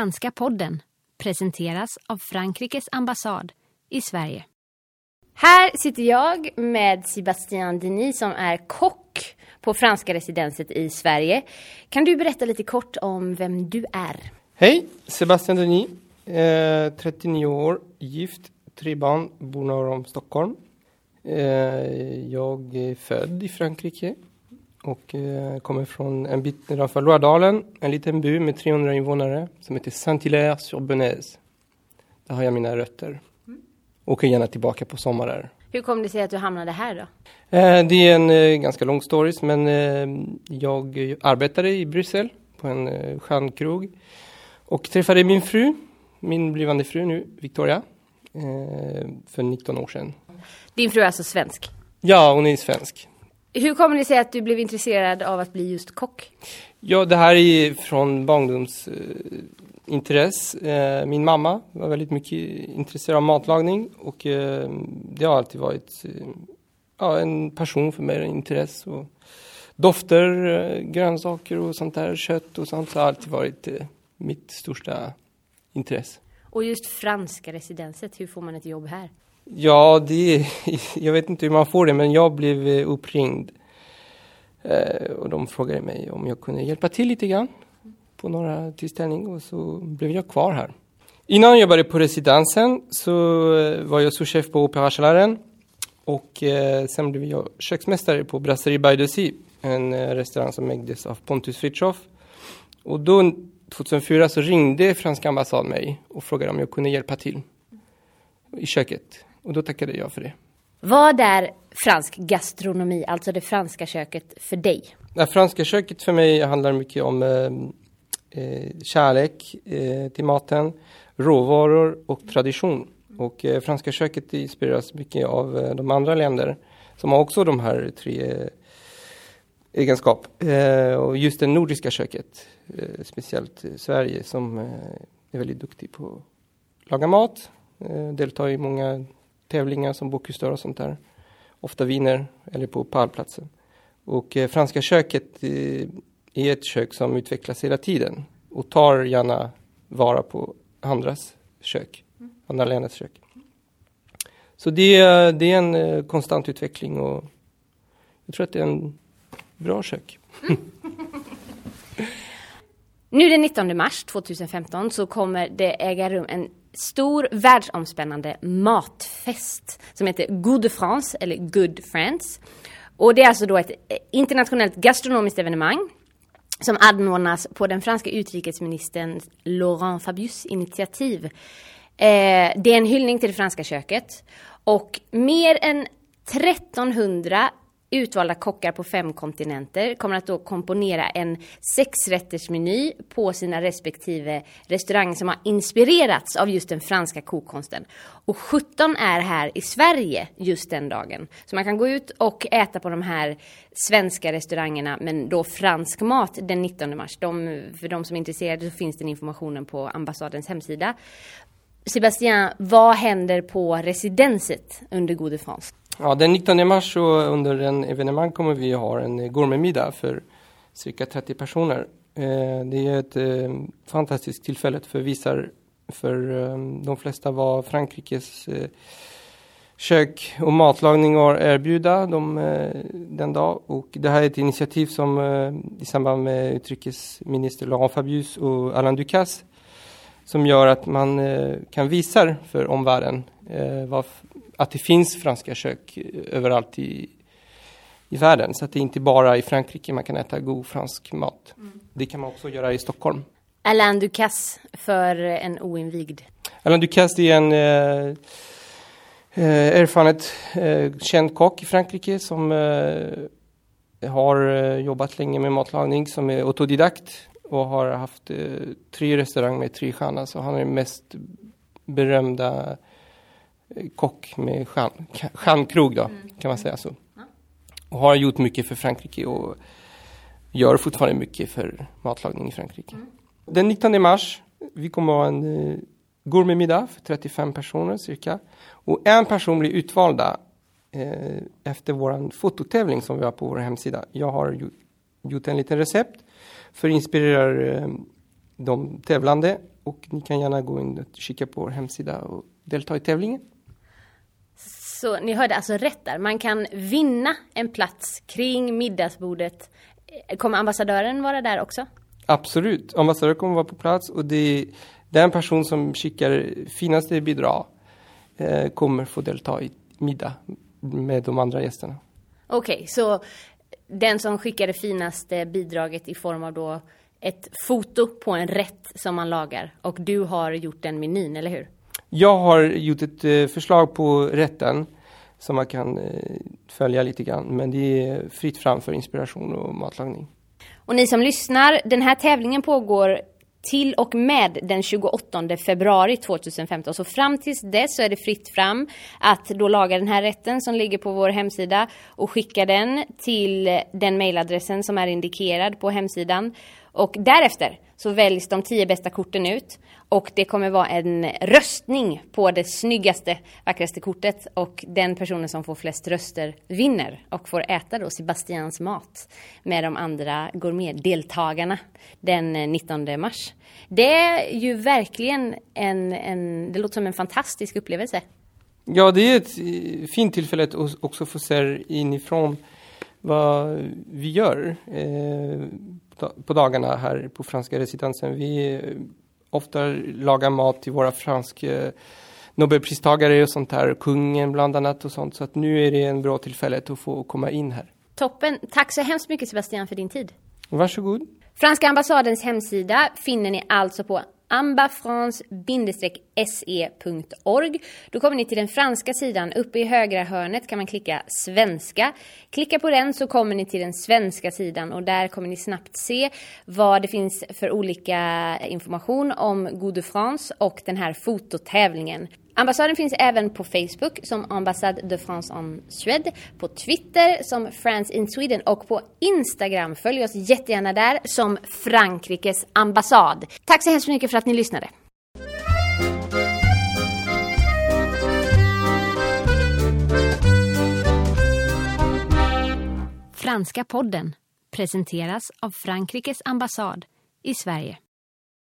franska podden presenteras av Frankrikes ambassad i Sverige. Här sitter jag med Sébastien Denis som är kock på franska residenset i Sverige. Kan du berätta lite kort om vem du är? Hej, Sebastian Denis, eh, 39 år, gift, tre barn, bor norr om Stockholm. Eh, jag är född i Frankrike och eh, kommer från en bit nedanför Loadalen, en liten by med 300 invånare som heter Saint-Hilaire-sur-Benaise. Där har jag mina rötter. Åker gärna tillbaka på sommarer. Hur kom det sig att du hamnade här då? Eh, det är en eh, ganska lång story, men jag arbetade i Bryssel på en stjärnkrog och träffade min fru, min blivande fru nu, Victoria, för 19 år sedan. Din fru är alltså svensk. Ja, hon är svensk. Hur kommer det sig att du blev intresserad av att bli just kock? Ja, det här är från barndomsintresse. Eh, min mamma var väldigt mycket intresserad av matlagning och eh, det har alltid varit eh, ja, en passion för mig, en intresse. Och dofter, eh, grönsaker och sånt där, kött och sånt har alltid varit eh, mitt största intresse. Och just franska residenset, hur får man ett jobb här? Ja, det jag vet inte hur man får det, men jag blev eh, uppringd. Eh, och de frågade mig om jag kunde hjälpa till lite grann på några tillställningar och så blev jag kvar här. Innan jag började på residensen så eh, var jag souschef på Operakällaren och eh, sen blev jag köksmästare på Brasserie by the Sea, en eh, restaurang som ägdes av Pontus Fritiof. Och då 2004 så ringde franska ambassaden mig och frågade om jag kunde hjälpa till i köket. Och då tackade jag för det. Vad är fransk gastronomi, alltså det franska köket, för dig? Det franska köket för mig handlar mycket om eh, eh, kärlek eh, till maten, råvaror och tradition. Och eh, franska köket inspireras mycket av eh, de andra länder som har också de här tre eh, egenskap. Eh, och just det nordiska köket, speciellt Sverige som är väldigt duktig på att laga mat, deltar i många tävlingar som Bocuse och sånt där. Ofta vinner eller på pallplatsen. Och eh, franska köket eh, är ett kök som utvecklas hela tiden och tar gärna vara på andras kök, andra länders kök. Så det, är- det är en eh, konstant utveckling och jag tror att det är en bra kök. Nu den 19 mars 2015 så kommer det äga rum en stor världsomspännande matfest som heter Good de France eller Good France. Och det är alltså då ett internationellt gastronomiskt evenemang som anordnas på den franska utrikesministern Laurent Fabius initiativ. Eh, det är en hyllning till det franska köket och mer än 1300 utvalda kockar på fem kontinenter kommer att då komponera en sexrättersmeny på sina respektive restauranger som har inspirerats av just den franska kokkonsten. Och 17 är här i Sverige just den dagen. Så man kan gå ut och äta på de här svenska restaurangerna men då fransk mat den 19 mars. De, för de som är intresserade så finns den informationen på ambassadens hemsida. Sebastian, vad händer på residenset under Gode France? Ja, den 19 mars så under en evenemang kommer vi ha en eh, gourmetmiddag för cirka 30 personer. Eh, det är ett eh, fantastiskt tillfälle för visar för de flesta vad Frankrikes kök och matlagning har att erbjuda dem den dag. Och det här är ett initiativ som i samband med utrikesminister Laurent Fabius och Alain Ducasse som gör att man kan visa för omvärlden vad, att det finns franska kök överallt i, i världen. Så att det är inte bara i Frankrike man kan äta god fransk mat. Det kan man också göra i Stockholm. Alain Ducasse för en oinvigd. Alain Ducasse är en eh, eh, erfarenhet eh, känd kock i Frankrike som eh, har eh, jobbat länge med matlagning, som är autodidakt och har haft eh, tre restauranger med tre stjärnor. Så han är den mest berömda kock med stjärn, stjärnkrog då, kan man säga så. Och har gjort mycket för Frankrike och gör fortfarande mycket för matlagning i Frankrike. Den 19 mars, vi kommer ha en eh, gourmetmiddag för 35 personer cirka. Och en person blir utvalda eh, efter vår fototävling som vi har på vår hemsida. Jag har ju, gjort en liten recept för att inspirera eh, de tävlande och ni kan gärna gå in och kika på vår hemsida och delta i tävlingen. Så ni hörde alltså rätt där. Man kan vinna en plats kring middagsbordet. Kommer ambassadören vara där också? Absolut. Ambassadören kommer vara på plats och det, den person som skickar finaste bidrag eh, kommer få delta i middag med de andra gästerna. Okej, okay, så den som skickar det finaste bidraget i form av då ett foto på en rätt som man lagar och du har gjort den menyn, eller hur? Jag har gjort ett eh, förslag på rätten som man kan eh, följa lite grann. Men det är fritt fram för inspiration och matlagning. Och ni som lyssnar, den här tävlingen pågår till och med den 28 februari 2015. Så fram tills dess så är det fritt fram att då laga den här rätten som ligger på vår hemsida och skicka den till den mejladressen som är indikerad på hemsidan. Och därefter så väljs de tio bästa korten ut och det kommer vara en röstning på det snyggaste, vackraste kortet och den personen som får flest röster vinner och får äta då Sebastians mat med de andra gourmetdeltagarna den eh, 19 mars. Det är ju verkligen en, en det låter som en fantastisk upplevelse. Ja, det är ett eh, fint tillfälle att också få se inifrån vad vi gör eh, på dagarna här på franska residensen. Vi eh, ofta lagar mat till våra franska Nobelpristagare och sånt här, kungen bland annat och sånt. Så att nu är det en bra tillfälle att få komma in här. Toppen. Tack så hemskt mycket Sebastian för din tid. Varsågod. Franska ambassadens hemsida finner ni alltså på ambafrance-se.org. Då kommer ni till den franska sidan. Uppe i högra hörnet kan man klicka svenska. Klicka på den så kommer ni till den svenska sidan och där kommer ni snabbt se vad det finns för olika information om Gode France och den här fototävlingen. Ambassaden finns även på Facebook som Ambassade de France en Suède, på Twitter som France in Sweden och på Instagram. Följ oss jättegärna där som Frankrikes ambassad. Tack så hemskt mycket för att ni lyssnade. Franska podden presenteras av Frankrikes ambassad i Sverige.